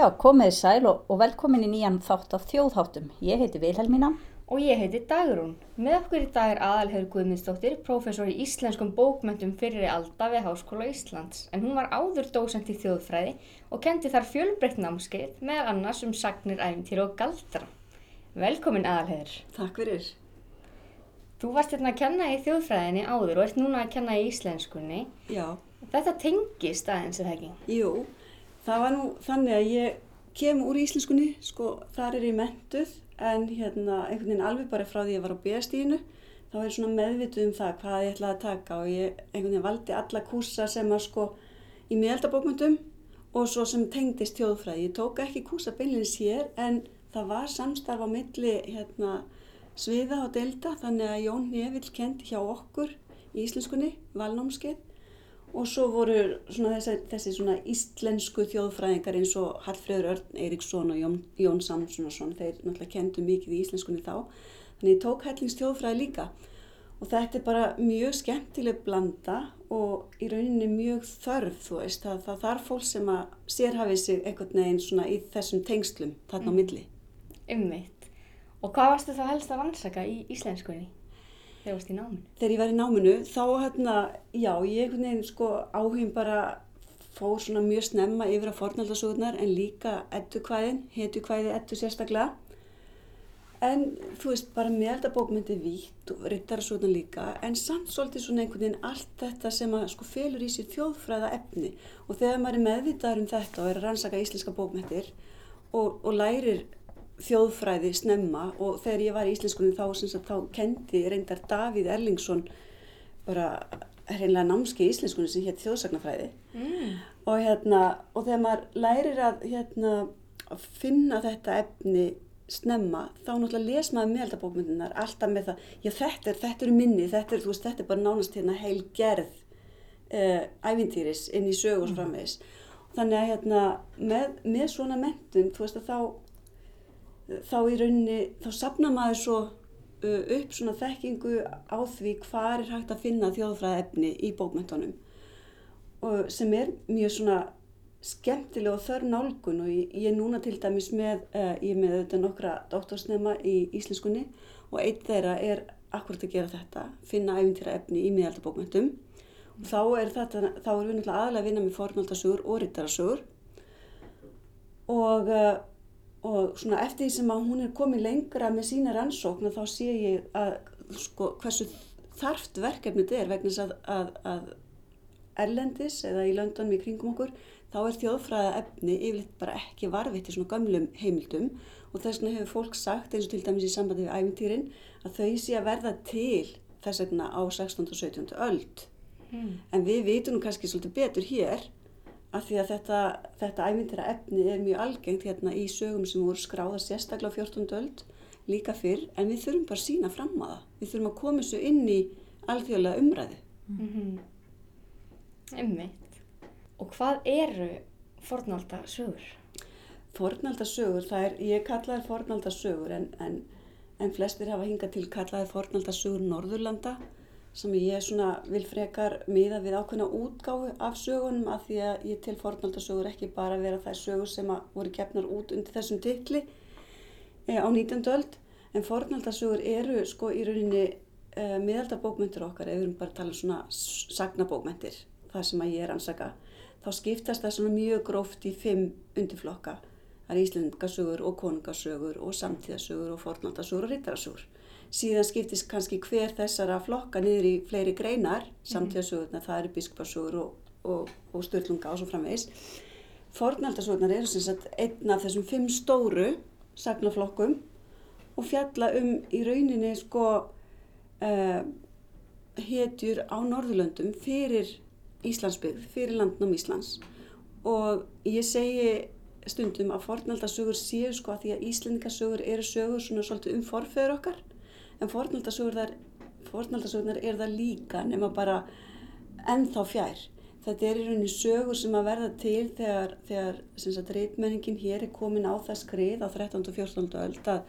Já, komið sæl og, og velkomin í nýjan þátt af þjóðháttum. Ég heiti Vilhelmína. Og ég heiti Dagrún. Með okkur í dag er aðalhefur Guðmundsdóttir, prófessor í íslenskum bókmöntum fyrir alda við Háskóla Íslands. En hún var áður dósent í þjóðfræði og kendi þar fjölbreytt námskeið með annars um sagnir, æfintýr og galdra. Velkomin aðalhefur. Takk fyrir. Þú varst hérna að kenna í þjóðfræðinni áður og ert núna að kenna í íslenskunni. Já, Þetta tengist aðeins, er það ekki? jú, það var nú þannig að ég kem úr íslenskunni, sko, þar er ég mentuð, en hérna einhvern veginn alveg bara frá því ég var á B-stíðinu, þá er ég svona meðvituð um það hvað ég ætlaði að taka og ég einhvern veginn valdi alla kúsa sem að sko í miðaldabókmyndum og svo sem tengdist þjóðfræði. Ég tók ekki kúsa beinleins hér en það var samstarf á milli hérna sviða og delta þannig að Jón Nevill kendi hjá okkur í íslenskunni, valnámskeið og svo voru svona þessi, þessi svona íslensku þjóðfræðingar eins og Hallfreður Örn Eiríksson og Jón, Jón Samssonarsson, þeir náttúrulega kendu mikið í íslenskunni þá, þannig ég tók hellings þjóðfræði líka og þetta er bara mjög skemmtileg blanda og í rauninni mjög þörf, þú veist, það, það þarf fólk sem að sérhafið sig einhvern veginn svona í þessum tengslum þarna á milli. Ummitt. Og hvað varstu þá helst að rannsaka í íslenskunni þegar varst í náminu? þegar ég var í náminu þá hérna, já, ég einhvern veginn sko áhugin bara fór svona mjög snemma yfir að fornaldasögurnar en líka ettukvæðin, hetukvæði ettu sérstaklega. En þú veist, bara meðaldabókmyndi vítt og rittarasögurnar líka, en samt svolítið svona einhvern veginn allt þetta sem að sko felur í sér þjóðfræða efni og þegar maður er meðvitaður um þetta og er að rannsaka íslenska bókmyndir og, og lærir þjóðfræði snemma og þegar ég var í íslenskunni þá, sagt, þá kendi reyndar Davíð Erlingsson bara hreinlega námski í íslenskunni sem hétt þjóðsagnafræði Mm. og hérna og þegar maður lærir að hérna að finna þetta efni snemma þá náttúrulega les maður meðaldabókmyndunar alltaf með það, já þetta er, þetta er minni, þetta er, veist, þetta er bara nánast hérna heil gerð uh, ævintýris inn í sögu og svo framvegis. Þannig að hérna með, með svona mentun, þú veist að þá þá í rauninni, þá sapna maður svo uh, upp svona þekkingu á því hvað er hægt að finna þjóðfræða efni í bókmentunum og sem er mjög svona skemmtileg og þörf nálgun og ég, ég er núna til dæmis með, uh, ég með auðvitað nokkra doktorsnema í íslenskunni og einn þeirra er akkurat að gera þetta, finna æfintýra efni í miðaldabókmentum og þá er þetta, þá er við náttúrulega aðalega að vinna með fornaldasögur og rittarasögur. Og uh, og svona eftir því sem að hún er komið lengra með sína rannsókn þá sé ég að sko hversu þarft verkefnið þetta er vegna þess að, að, að erlendis eða í löndunum í kringum okkur þá er þjóðfræða efni yfirleitt bara ekki varfitt í svona gömlum heimildum og þess vegna hefur fólk sagt eins og til dæmis í sambandi við æfintýrin að þau sé að verða til þess vegna á 16. og 17. öld Mm. en við vitum kannski svolítið betur hér af því að þetta, þetta ævintýra efni er mjög algengt hérna í sögum sem voru skráða sérstaklega á 14. öld líka fyrr en við þurfum bara að sína fram að það. Við þurfum að koma þessu inn í alþjóðlega umræðu. Mm Ummitt. Og hvað eru fornaldasögur? Fornaldasögur, það er, ég kallaði fornaldasögur en, en, en flestir hafa hingað til kallaði fornaldasögur Norðurlanda sem ég svona vil frekar miða við ákveðna útgáfu af sögunum af því að ég til fornaldasögur ekki bara vera þær sögur sem voru gefnar út undir þessum titli e, á 19. öld. En fornaldasögur eru sko í rauninni e, miðaldabókmyndir okkar ef við erum bara að tala um svona sagnabókmyndir það sem að ég er ansaka þá skiptast það svona mjög gróft í fimm undirflokka. Það er íslendingasögur og konungasögur og samtíðasögur og fornaldasögur og rittarasögur síðan skiptist kannski hver þessara flokka niður í fleiri greinar samtíðasögurna, það eru biskupasögur og, og, og störlunga og svo framvegis. Fornaldasögurnar eru sem sagt einn af þessum fimm stóru sagnaflokkum og fjalla um í rauninni sko uh, hetjur á Norðurlöndum fyrir Íslandsbyggð, fyrir landnum Íslands. Og ég segi stundum að fornaldasögur séu sko að því að Íslendingasögur eru sögur svona svolítið um forfeður okkar en fornaldasögur fornaldasögurnar er það líka nema bara ennþá fjær. Þetta er í rauninni sögur sem að verða til þegar, þegar reitmenningin hér er komin á það skrið á 13. og 14. öld að,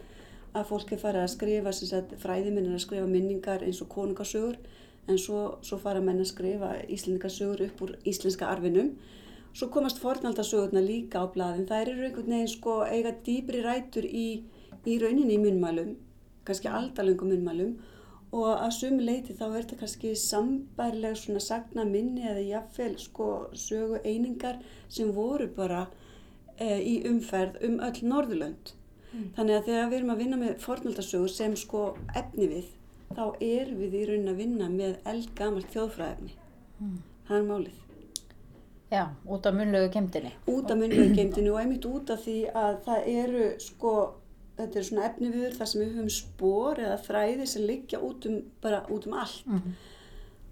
að fólk er farið að skrifa, er að skrifa minningar eins og konungasögur en svo, svo fara menn að skrifa íslendingasögur upp úr íslenska arfinum svo komast fornaldasögurna líka á blaðin. Það eru einhvern veginn sko eiga dýbri rætur í, í rauninni í munmælum, kannski aldalöngum munmælum og að sumi leiti þá er þetta kannski sambærlega svona sagna minni eða jafnvel sko sögu einingar sem voru bara e, í umferð um öll Norðurlönd. Mm. Þannig að þegar við erum að vinna með fornaldasögur sem sko efni við, þá er við í raunin að vinna með eldgamalt þjóðfræðefni. Mm. Það er málið. Já, út af munlegu kemdini. Út af munlegu kemdini og einmitt út af því að það eru sko þetta er svona efni viður þar sem við höfum spór eða þræði sem liggja út um, bara út um allt mm -hmm.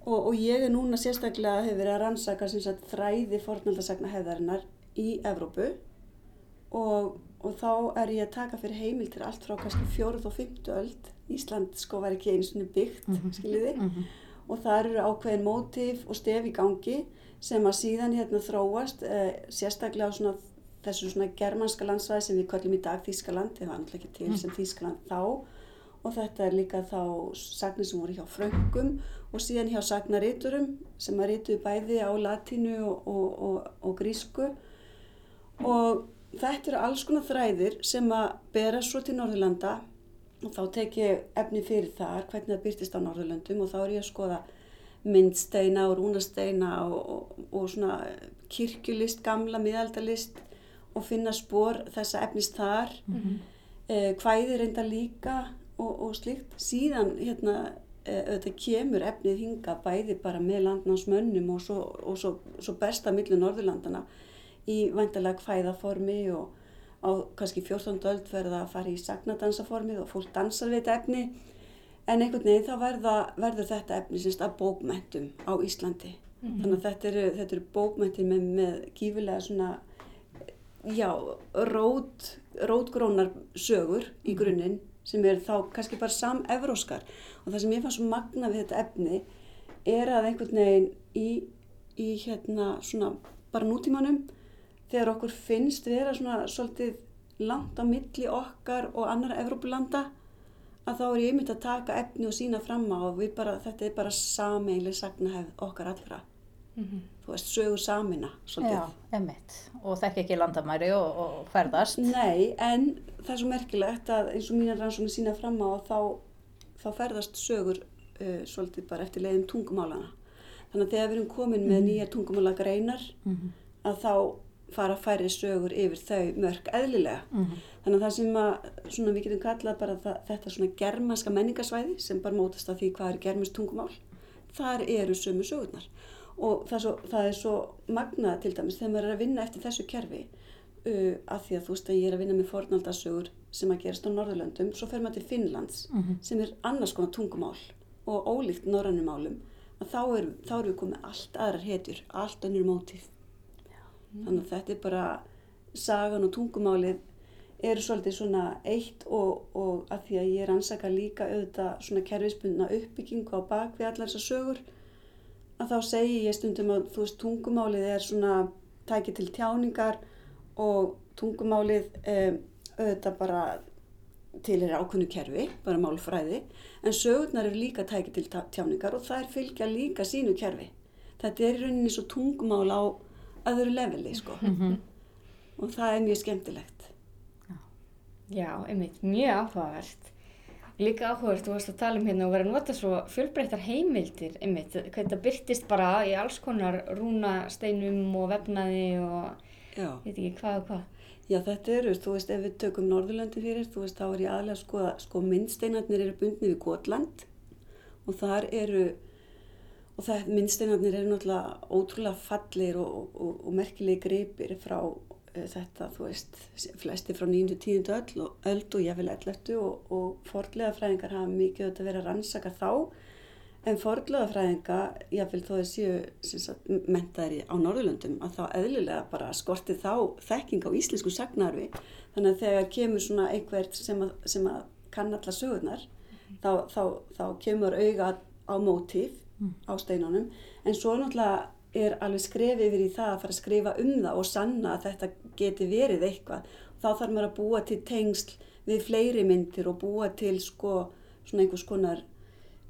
og, og ég er núna sérstaklega hefur verið að rannsaka sagt, þræði fornaldasagna hefðarinnar í Evrópu og, og þá er ég að taka fyrir heimil til allt frá kannski fjóruð og fymtu öld Ísland sko var ekki eins og byggt mm -hmm. skiljiði mm -hmm. og það eru ákveðin mótíf og stef í gangi sem að síðan hérna þróast eh, sérstaklega á svona þessu svona germanska landsvæði sem við kallum í dag Þískaland, það var náttúrulega ekki til mm. sem Þískaland þá. Og þetta er líka þá sagnir sem voru hjá fröngum og síðan hjá sagnaríturum sem að rítuðu bæði á latínu og, og, og, og grísku. Og þetta eru alls konar þræðir sem að bera svo til Norðurlanda og þá tek ég efni fyrir þar hvernig það byrtist á Norðurlandum og þá er ég að skoða myndsteina og rúnasteina og svona kirkjulist, gamla miðaldalist og finna spór þessa efnist þar mm -hmm. eh, hvæði reynda líka og, og slikt síðan hérna eh, auðvitað kemur efnið hinga bæði bara með landnámsmönnum og svo, og svo, svo besta millu Norðurlandana í vantilega hvæðaformi og á kannski 14. öld verða að fara í sagnadansaformið og fólk dansar við þetta efni en einhvern veginn þá verða, verður þetta efni semst að bókmentum á Íslandi mm -hmm. þannig að þetta eru, þetta eru bókmentin með, með gífilega svona já, rót, rótgrónar sögur í mhm. grunninn sem er þá kannski bara sam-evróskar og það sem ég fann svo magna við þetta efni er að einhvern veginn í, í hérna svona bara nútímanum þegar okkur finnst vera svona svolítið langt á milli okkar og annara Evrópulanda að þá er ég myndið að taka efni og sína fram á og bara, þetta er bara sameilig sagnahefð okkar allra mm -hmm. þú veist, sögur samina. Já, emitt og þekk ekki landamæri og, og ferðast Nei, en það er svo merkilegt að eins og mínar rannsóknir sína fram á þá, þá ferðast sögur uh, svolítið bara eftir leiðum tungumálana þannig að þegar við erum komin með mm -hmm. nýjar tungumálagreinar mm -hmm. að þá fara færi sögur yfir þau mörg eðlilega mhm. þannig að það sem að svona, við getum kallað bara það, þetta svona germanska menningarsvæði sem bara mótast að því hvað er germist tungumál þar eru sömu sögurnar og það er svo, það er svo magnað til dæmis þegar maður er að vinna eftir þessu kerfi uh, af því að þú veist að ég er að vinna með fornaldasögur sem að gerast á Norðurlöndum svo fer maður til Finnlands mm -hmm. sem er annars konar tungumál og ólíkt norrannumálum þá erum er við komið allt aðrar hetjur, allt önnur mótíf mm. þannig að þetta er bara sagan og tungumálið eru svolítið svona eitt og, og að því að ég er ansaka líka auðvitað svona kerfisbundna uppbyggingu á bakvið allar þessar sögur að þá segi ég stundum að þú veist tungumálið er svona tæki til tjáningar og tungumálið um, auðvitað bara til er ákveðnu kerfi, bara málfræði en sögurnar eru líka tæki til tjáningar og er fylgja líka sínu kerfi. Þetta er í rauninni svo tungumál á öðru leveli sko. Mm -hmm. og það er mjög skemmtilegt. Já einmitt, mjög áhugavert Líka áhugast, þú varst að tala um hérna og verið að nota svo fjölbreyttar heimildir, einmitt, hvernig það byrtist bara í alls konar rúnasteinum og vefnaði og Já. veit ekki hvað og hvað. Já þetta eru, þú veist, ef við tökum Norðurlandi fyrir, þú veist, þá er ég aðlega að sko myndsteinarnir eru bundni við Gotland og þar eru, og það myndsteinarnir eru náttúrulega ótrúlega fallir og, og, og merkilegi greipir frá þetta, þú veist, flesti frá 9. og 10. öll og öll og jáfnvel 11. og, og fordlega fræðingar hafa mikið auðvitað verið að rannsaka þá en fordlega fræðinga, jáfnvel þó þau séu mentaðir á Norðurlöndum að þá eðlilega bara skorti þá þekking á íslensku sagnarfi þannig að þegar kemur svona einhvert sem að, sem að kann alla sögurnar mm. þá, þá, þá kemur auga á mótíf mm. á steinunum en svo náttúrulega er alveg skrefið yfir í það að fara að skrifa um það og sanna að þetta geti verið eitthvað. Þá þarf maður að búa til tengsl við fleiri myndir og búa til sko svona einhvers konar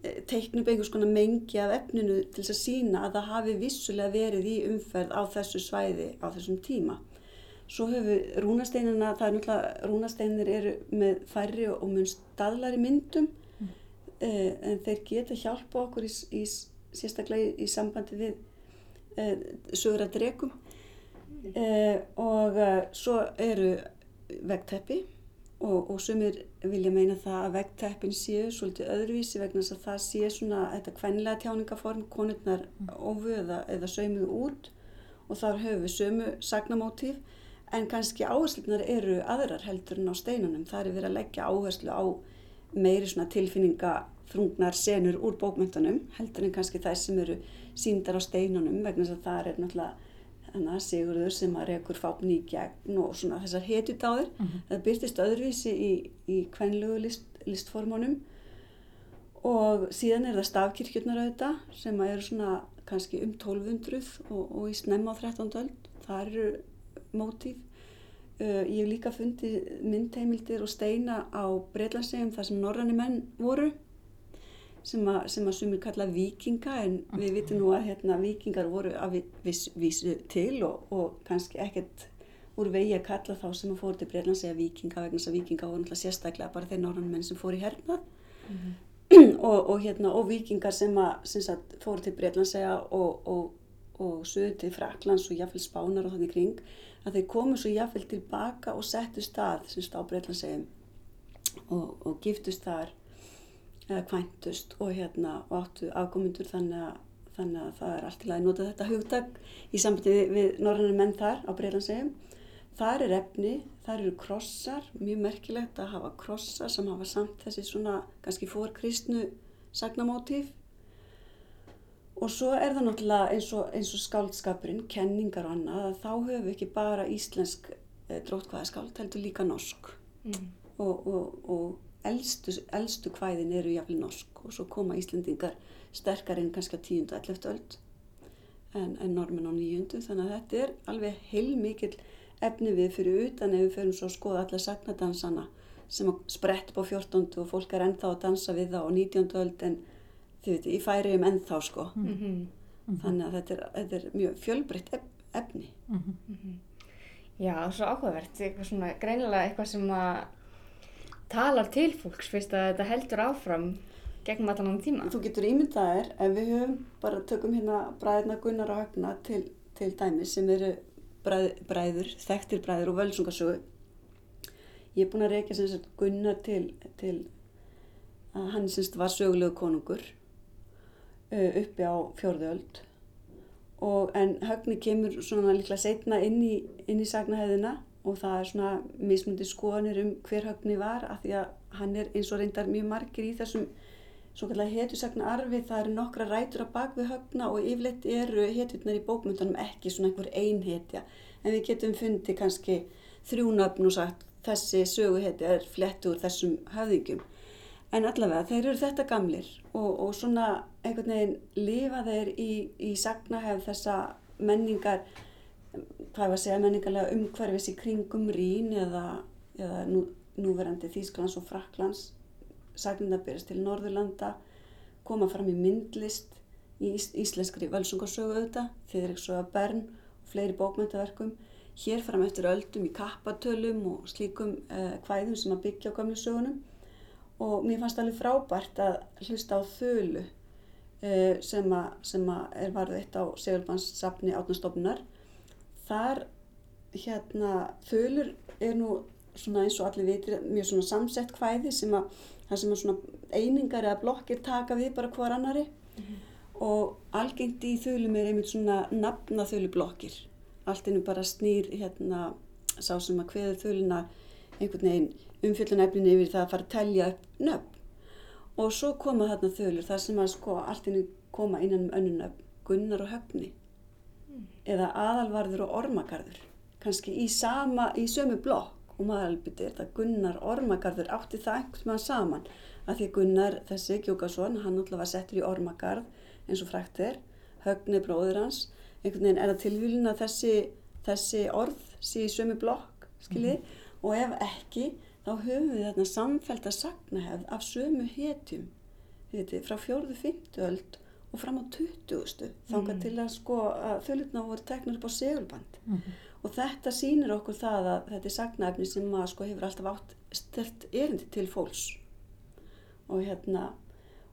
eh, teiknum einhvers konar mengi af efninu til þess að sína að það hafi vissulega verið í umferð á þessu svæði á þessum tíma. Svo höfum rúnasteinina, það er náttúrulega, rúnasteinir eru með færri og mun staðlari myndum mm. uh, en þeir geta hjálpa okkur í, í, sérstaklega í, sambandi við sögur að drekum uh, og svo eru vegteppi og, og sumir vilja meina það að veggteppin séu svolítið öðruvísi vegna þess að það sé svona þetta kvennilega tjáningaform, konurnar ofu eða, sömuðu út og þar höfum við sömu sagnamótíf en kannski áherslunar eru aðrar heldur en á steinunum. Það er verið að leggja áherslu á meiri svona tilfinningaþrungnar senur úr bókmyndunum heldur en kannski þær sem eru síndar á steinunum vegna þess að það er náttúrulega Sigurður sem að rekur fápni í gegn og svona þessar hetjutáðir mm -hmm. það byrtist öðruvísi í, í kvenlugu list, listformónum og síðan er það stafkirkjurnar auðvitað sem eru svona kannski um 1200 og, og í snemma á 13. öld það eru mótíf uh, ég hef líka fundið myndheimildir og steina á Breitlandsegum þar sem norranni menn voru sem að, sem að sumir kalla vikinga en við vitum nú að hérna, vikingar voru að vísu vis, til og, og kannski ekkert úr vegi að kalla þá sem að fóru til Breitland segja vikinga vegna þess að vikinga voru náttúrulega sérstaklega bara þeir norðan menn sem fóru í hernað mm -hmm. og, og, hérna, og vikingar sem að sem sagt, fóru til Breitland segja og, og sögðu til Fraklands og jáfnveil spánar og þannig kring að þeir komu svo jáfnveil tilbaka og settu stað sem stá Breitland segjum og giftust þar eða kvæntust og hérna og áttu afkomundur þannig að, þannig að það er allt til að nota þetta hugtak í sambandi við, norðanir menn þar á Breilandsegum. Það er efni, það eru krossar, mjög merkilegt að hafa krossar sem hafa samt þessi svona kannski fórkristnu sagnamótíf og svo er það náttúrulega eins og, eins og skáldskapurinn, kenningar og annað að þá höfum við ekki bara íslensk eh, drótkvæðaskáld, heldur líka norsk mm. og, og, og Elstu, elstu kvæðin eru jáfnvel norsk og svo koma Íslendingar sterkar inn kannski á tíundu og elleftu öld en, en normin á nýjundu þannig að þetta er alveg heilmikil efni við fyrir utan ef við förum svo að skoða alla sagnadansana sem sprett på 14. og fólk er ennþá að dansa við það á 19. öld en þið veitu, í færi um ennþá sko mm -hmm. þannig að þetta er, þetta er mjög fjölbreytt efni mm -hmm. Já, svo áhugavert, eitthvað svona greinilega eitthvað sem að talar til fólks fyrst að þetta heldur áfram gegnum allan án tíma. Þú getur ímyndaðir ef við höfum bara tökum hérna bræðina Gunnar og Högna til, til dæmi sem eru bræð, bræður, þekktir bræður og völsungarsögu. Ég er búin að reykja sem sagt Gunnar til, til að hann semst var sögulegu konungur uh, uppi á fjörðöld og en Högni kemur svona líklega setna inn í, í sagnahæðina og það er svona mismundi skoðanir um hver höfni var af því að hann er eins og reyndar mjög margir í þessum svo kallar hetusagna arfi, það eru nokkra rætur að bak við höfna og yfirleitt eru hetutnar í bókmyndunum ekki svona einhver einhetja en við getum fundið kannski þrjúnöfn og sagt þessi söguhetja er flett úr þessum höfðingum en allavega þeir eru þetta gamlir og, og svona einhvern veginn lifa þeir í, í sagnahef þessa menningar hvað var að segja menningarlega umhverfis í kringum Rín eða, eða nú, núverandi Þýsklands og Fraklands sagnina byrjast til Norðurlanda koma fram í myndlist í ís, íslenskri völsungarsögu auðvitað Þýðriksöga Bern og fleiri bókmyndaverkum hér fram eftir öldum í kappatölum og slíkum eh, hvæðum sem að byggja á gamlu sögunum. Og mér fannst alveg frábært að hlusta á þölu eh, sem að er varðið eitt á Segulbanssafni átnastofnunar þar hérna þölur er nú svona eins og allir vitir mjög svona samsett hvæði sem að það sem að svona einingar eða blokkir taka við bara hvar annari mm -hmm. og algengt í þölum er einmitt svona nafna þölublokkir allt innum bara snýr hérna sá sem að hveður þöluna einhvern veginn umfjöldun eflinu yfir það að fara að telja upp nöfn. Og svo koma þarna þölur þar sem að sko allt innum koma innan um önnu nöfn Gunnar og Höfni eða aðalvarður og ormagarður. Kannski í sama, í sömu blokk. Og maður alveg byrði þetta Gunnar ormagarður átti það einhvern mann saman. Að því Gunnar þessi Gjókarsson hann náttúrulega var settur í ormagarð eins og frækt er, högni bróður hans. Einhvern veginn er það tilvílin að þessi, þessi orð sé í sömu blokk skiljið mm og ef ekki þá höfum við þarna samfælt að sakna hefð af sömu hetjum. Veitir, frá fjórðu, fymtu öld og fram á 20. þangað Mm. til að sko að þölutna voru teknur upp á segulband Mhm. og þetta sýnir okkur það að þetta er sagnaefni sem að sko hefur alltaf átt stert erindi til fólks og hérna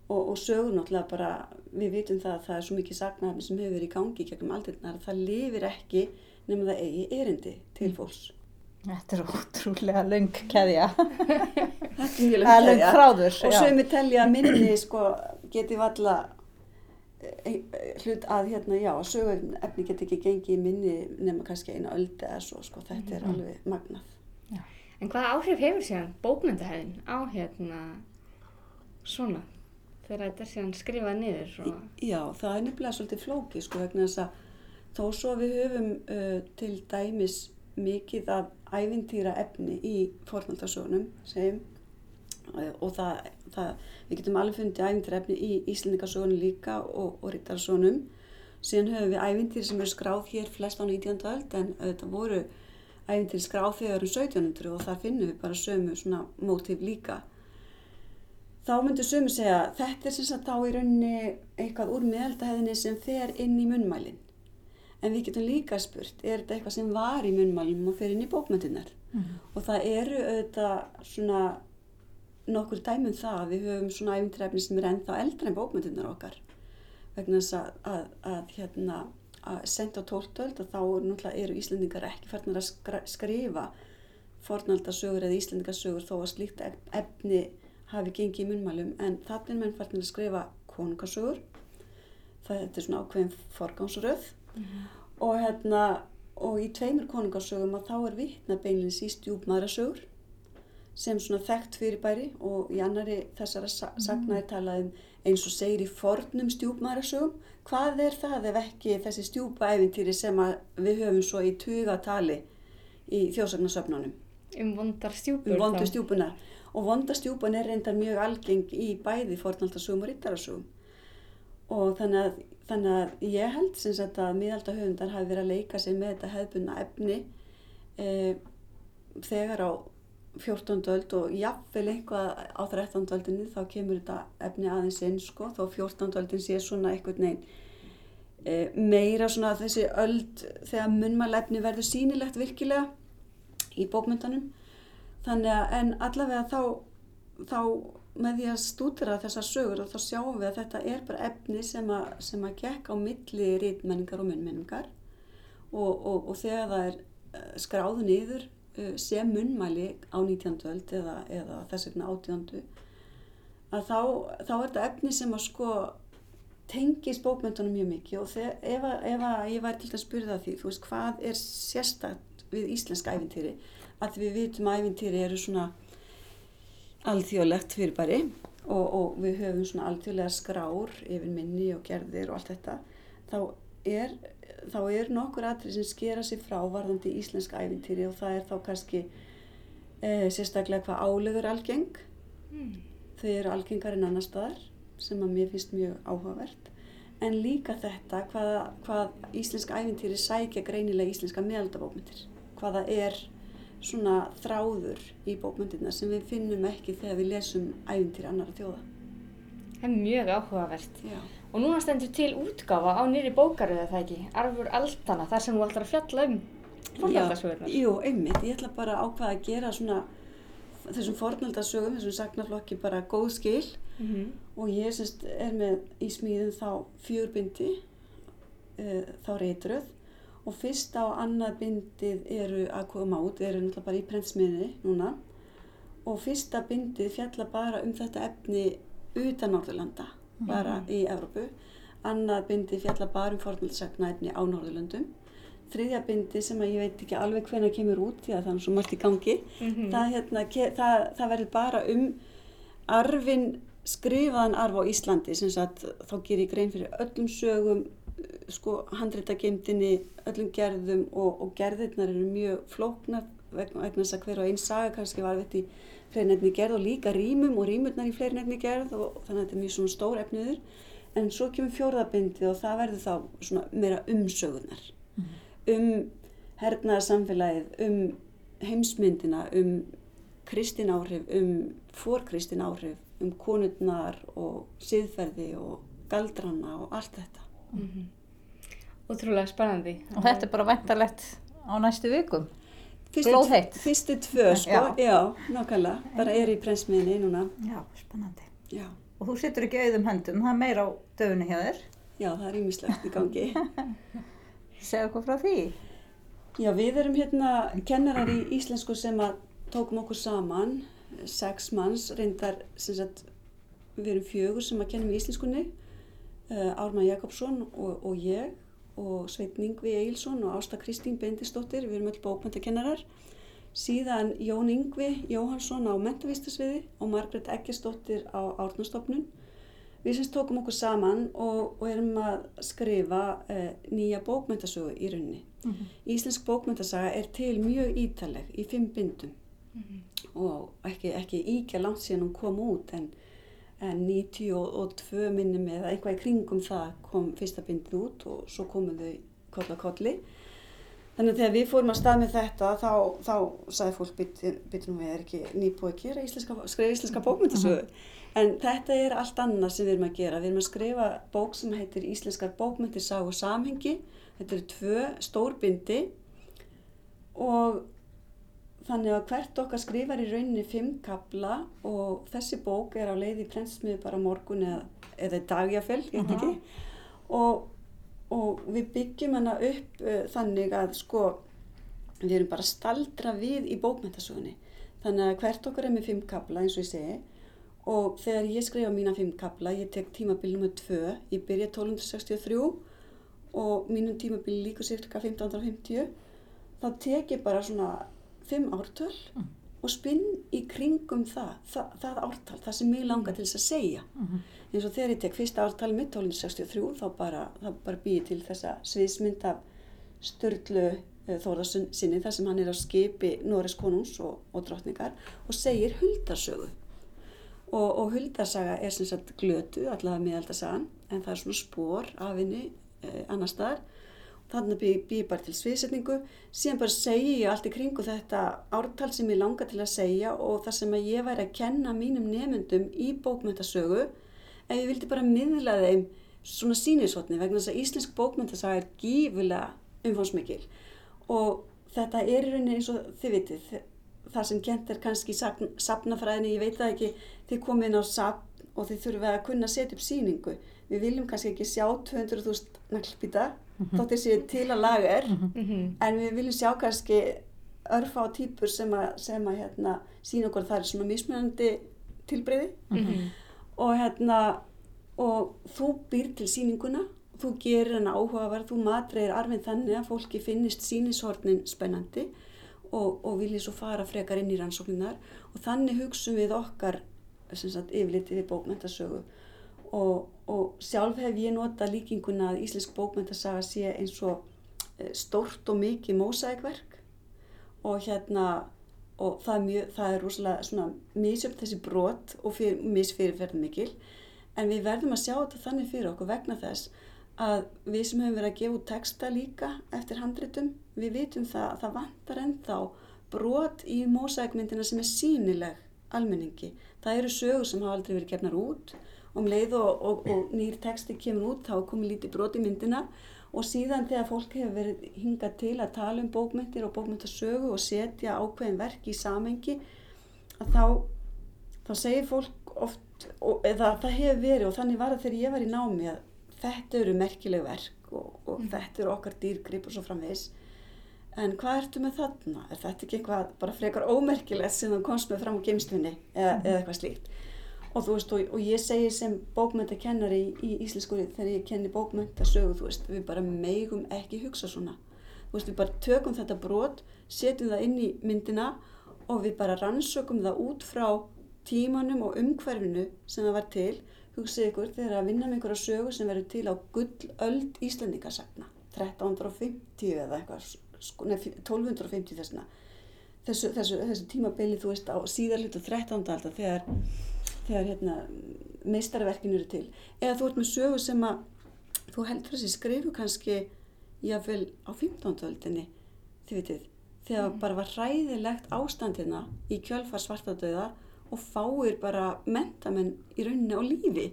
og, og sögur náttúrulega bara við vitum það að það er svo mikið sagnaefni sem hefur verið í gangi gegnum aldirnar að það lifir ekki nema það eigi erindi til fólks Þetta er ótrúlega löng keðja. Þetta er mjög Það er löng keðja. þráður. og sögum telja að minni sko geti valla hlut að hérna já að sögur efni geti ekki gengið í minni nema kannski eina öldi eða svo sko þetta er Mhm. alveg magnað En hvaða áhrif hefur síðan bókmyndahefðin á hérna svona þegar þetta er síðan skrifað niður og... Já, það er nefnilega svolítið flóki sko vegna þess að þó svo við höfum uh, til dæmis mikið af ævintýra efni í fornaldasögunum segjum og það, það, við getum alveg fundið ævintýra efni í Íslandingasögunum líka og, og Rittarasögunum síðan höfum við ævintýri sem eru skráð hér flest á 19. öld en þetta voru ævintýri skráð þegar um 1700 og þar finnum við bara sömu svona mótíf líka þá myndir sömu segja þetta er sem sagt á í rauninni eitthvað úr meðaldahæðinni sem fer inn í munnmælin. En við getum líka spurt, er þetta eitthvað sem var í munnmælum og fer inn í bókmyndunar? Mhm. Og það eru auðvitað svona nokkur dæmum það að við höfum svona æfintrefni sem er ennþá eldra en bókmyndunar okkar. Vegna þess að, að, að hérna að senda á tóltöld og þá eru náttúrulega eru Íslendingar ekki farnir að skrifa fornaldasögur eða Íslendingasögur þó að slíkt ef- efni hafi gengið í munnmælum. En þannig er menn farnir að skrifa konungasögur. Það er svona ákveðin forgámsröð og hérna og í tveimur konungasögum að þá er vitna beinlins í stjúpmaðrasögur sem svona þekkt fyrirbæri og í annari þessara sa sagna er talað um eins og segir í fornum stjúpmaðrasögum hvað er það ef ekki þessi stjúpaævintýri sem við höfum svo í tugatali í þjóðsagnasöfnunum? Um vondar stjúpur um vondu þá. stjúpuna og vonda stjúpan er reyndar mjög algeng í bæði fornaldasögum og rittarasögum. Og þannig að, þannig að ég held sem sagt að miðaldahöfundar hafi verið að leika sig með þetta hefðbunna efni e, þegar á 14. öld og jafnvel eitthvað á 13. öldinni þá kemur þetta efni aðeins inn sko þó 14. öldin sé svona eitthvað neginn e, meira svona þessi öld þegar munnmælefni verður sýnilegt virkilega í bókmyndanum þannig að en allavega þá, þá með því að stúdra þessar sögur og þá sjáum við að þetta er bara efni sem að, sem að gekk á milli rítmenningar og munnmenningar og, og, og þegar það er eh, skráðu niður eh, sem munnmæli á 19. öld eða, eða þess vegna 18. að þá, þá er þetta efni sem að sko tengist bókmyndunum mjög mikið og þegar, ef, að, ef að ég væri til að spyrja það því, þú veist, hvað er sérstakt við íslenska æfintýri að við vitum að æfintýri eru svona alþjóðlegt fyrirbæri og, og við höfum svona alþjóðlega skrár yfir minni og gerðir og allt þetta þá er, þá er nokkur atrið sem skera sig frá varðandi íslenska æfintýri og það er þá kannski e, sérstaklega hvað álegur algeng. Mm. þau eru algengar en annar staðar sem að mér finnst mjög áhugavert. En líka þetta hvað, hvað íslenska æfintýri sækja greinilega íslenska meðaldabókmyndir hvaða er svona þráður í bókmyndirna sem við finnum ekki þegar við lesum æfintýri annara þjóða. Það er mjög áhugavert. Já, Og núna stendur til útgáfa á nýri bókaröðu það ekki, Arfur Aldana, þar sem þú ætlar að fjalla um fornaldasögurnar. Jú, einmitt, ég ætla bara að ákvaða að gera svona þessum fornaldasögum, þessum sagnaflokki bara góð skil. Mm -hmm. og ég semst er með í smíðum þá fjörbindi uh, þá reytröð og fyrsta og annað bindið eru að koma út, eru náttúrulega bara í prentsmiðinni núna. Og fyrsta bindið fjalla bara um þetta efni utan Norðurlanda, bara í Evrópu. Annað bindið fjalla bara um fornaldsagna efni á Norðurlöndum. Þriðja bindið sem að ég veit ekki alveg hvenær kemur út því að það er svo margt í gangi Mhm. það, hérna, það, það verður bara um arfin skrifaðan arf á Íslandi sem sagt þá ger ég grein fyrir öllum sögum sko handreitageimdinni öllum gerðum og, og gerðirnar eru mjög flóknar vegna þess að hver og einn saga kannski var veit í fleiri nefni gerð og líka rýmum og rýmurnar í fleiri nefni gerð og þannig að þetta er mjög svona stór efniður en svo kemur fjórðabindi og það verður þá svona meira umsögunar um hernaðarsamfélagið, um heimsmyndina, um kristin áhrif, um fórkristin áhrif um konurnar og siðferði og galdrana og allt þetta. Ótrúlega spennandi. Og þetta er bara væntalegt á næstu vikum. Glóðheitt. fyrstu tvö, sko, Já. já, nákvæmlega, bara er í prensmiðinni núna, Já, spennandi. já. Og þú situr ekki auðum höndum, það er meira á döfunni hjá þér. Já, það er ímislegt í gangi. Segðu okkur frá því. Já, við erum hérna kennarar í íslensku sem að tókum okkur saman, sex manns, reyndar, sem sagt, við erum fjögur sem að kennum í íslenskunni, uh, Ármann Jakobsson og, og ég og Sveit Ningvi Eilsson og Ásta Kristín Bendisdóttir, við erum öll bókmyndakennarar. Síðan Jón Yngvi Jóhansson á mentavistasviði og Margret Eggesdóttir á Árnastofnun. Við semst tókum okkur saman og, og erum að skrifa uh, nýja bókmyndasögu í rauninni. Íslensk bókmyndasaga er til mjög ítaleg í fimm bindum og ekki, ekki íkja langt síðan hún kom út en, en 92 minnum eða eitthvað í kringum það kom fyrsta bindið út og svo komu þau koll að kolli. Þannig að þegar við fórum að stað með þetta þá, þá sagði fólk nú við er ekki nýbúið að gera íslenska, skrifa íslenska bókmyndasögu. En þetta er allt annað sem við erum að gera. Við erum að skrifa bók sem heitir Íslenskar og samhengi. Þetta eru tvö stór bindi og þannig að hvert okkar skrifar í rauninni fimm kapla og þessi bók er á leið í prentsmiðu bara morgun eða, eða í dagjafell, ég veit ekki. Og, og við byggjum hana upp uh, þannig að sko við erum bara staldra við í bókmyndasögunni. Þannig að hvert okkar er með fimm kapla eins og ég segi og þegar ég skrifa mína fimm kapla, ég tek tímabil nr. 2, ég byrja 1263 og mínum tímabil líka cirka 1550, þá tek ég bara svona fimm ártöl og spinn í kringum það, það, það ártal, það sem mig langar til þess að segja. Eins og þegar ég tek fyrsta ártal mitt 1263, þá bara, þá bara býði til þessa sviðsmynd af Sturlu Þórðarsinni, þar sem hann er á skipi Norris konungs og, og drottningar og segir huldarsögu. Og, og huldarsaga er sem sagt glötu, allavega miðaldasagan, en það er svona spór af henni eh, annar staðar. Þannig býð bý bara til sviðsetningu, síðan bara segi ég allt í kringu þetta ártal sem ég langar til að segja og það sem að ég væri að kenna mínum nefndum í bókmyndasögu ef ég vildi bara miðla þeim svona sínisotni vegna þess að íslensk bókmyndasaga er gífulega umfónsmikil og þetta er í rauninni eins og þið vitið, það sem kent er kannski í sapnafræðinni, ég veit það ekki, þið komið inn á sapn og þið þurfum að kunna setja upp síningu. Við viljum kannski ekki sjá 200.000 naglbíta, þótt þessi til að laga er, en við viljum sjá kannski örfa á týpur sem að, sem að hérna, sína okkur að það er svona mismunandi tilbreyði og hérna, og þú býr til síninguna þú gerir hana áhugaverð, þú matreir arfinn þannig að fólki finnist sínishornin spennandi og, og vilji svo fara frekar inn í rannsókninar og þannig hugsun við okkar sagt, yfirlitið við bókmyndasögu og, og sjálf hef ég notað líkinguna að íslensk bókmyndasaga sé eins og eh, stórt og mikið mósækverk og hérna og það er, mjög, það er rosalega svona misjöfn þessi brot og fyr, misfyrirferð mikil. En við verðum að sjá þetta þannig fyrir okkur vegna þess að við sem höfum verið að gefa út texta líka eftir handritum, við vitum það að það vantar ennþá brot í mósækmyndina sem er sínileg almenningi. Það eru sögur sem hafa aldrei verið gefnar út um leið og, og, og nýr texti kemur út þá komið lítið brot í myndina og síðan þegar fólk hefur verið hingað til að tala um bókmyndir og bókmyndasögu og setja ákveðin verk í samengi að þá, þá segir fólk oft, og, eða það hefur verið og þannig var það þegar ég var í námi að þetta eru merkileg verk og, og mm. þetta eru okkar dýrgrip og svo framvegis en hvað ertu með þarna? Er þetta ekki eitthvað bara frekar ómerkilegt sem þú komst með fram á geimstunni eða, mm. eða eitthvað slíkt? Og þú veist, og, og ég segi sem bókmyndakennari í, í Íslenskúri þegar ég kenni bókmyndasögu, þú veist, við bara meigum ekki hugsa svona. Þú veist, við bara tökum þetta brot, setjum það inn í myndina og við bara rannsökum það út frá tímanum og umhverfinu sem það var til hugsið ykkur þegar að vinna með einhverja sögu sem verður til á gullöld Íslandingasagna 1350 eða eitthvað sko, nei, 1250 þessna þessu, þessu, þessu tímabili þú veist á síðarlutu 13. aldar þegar, þegar hérna, meistarverkinu eru til eða þú ert með sögu sem að þú heldur þessi skrifu kannski jáfnvel á 15. öldinni þið vitið, þegar mm. bara var hræðilegt ástandina í kjölfar svartadauða og fáir bara mentamenn í rauninni á lífi.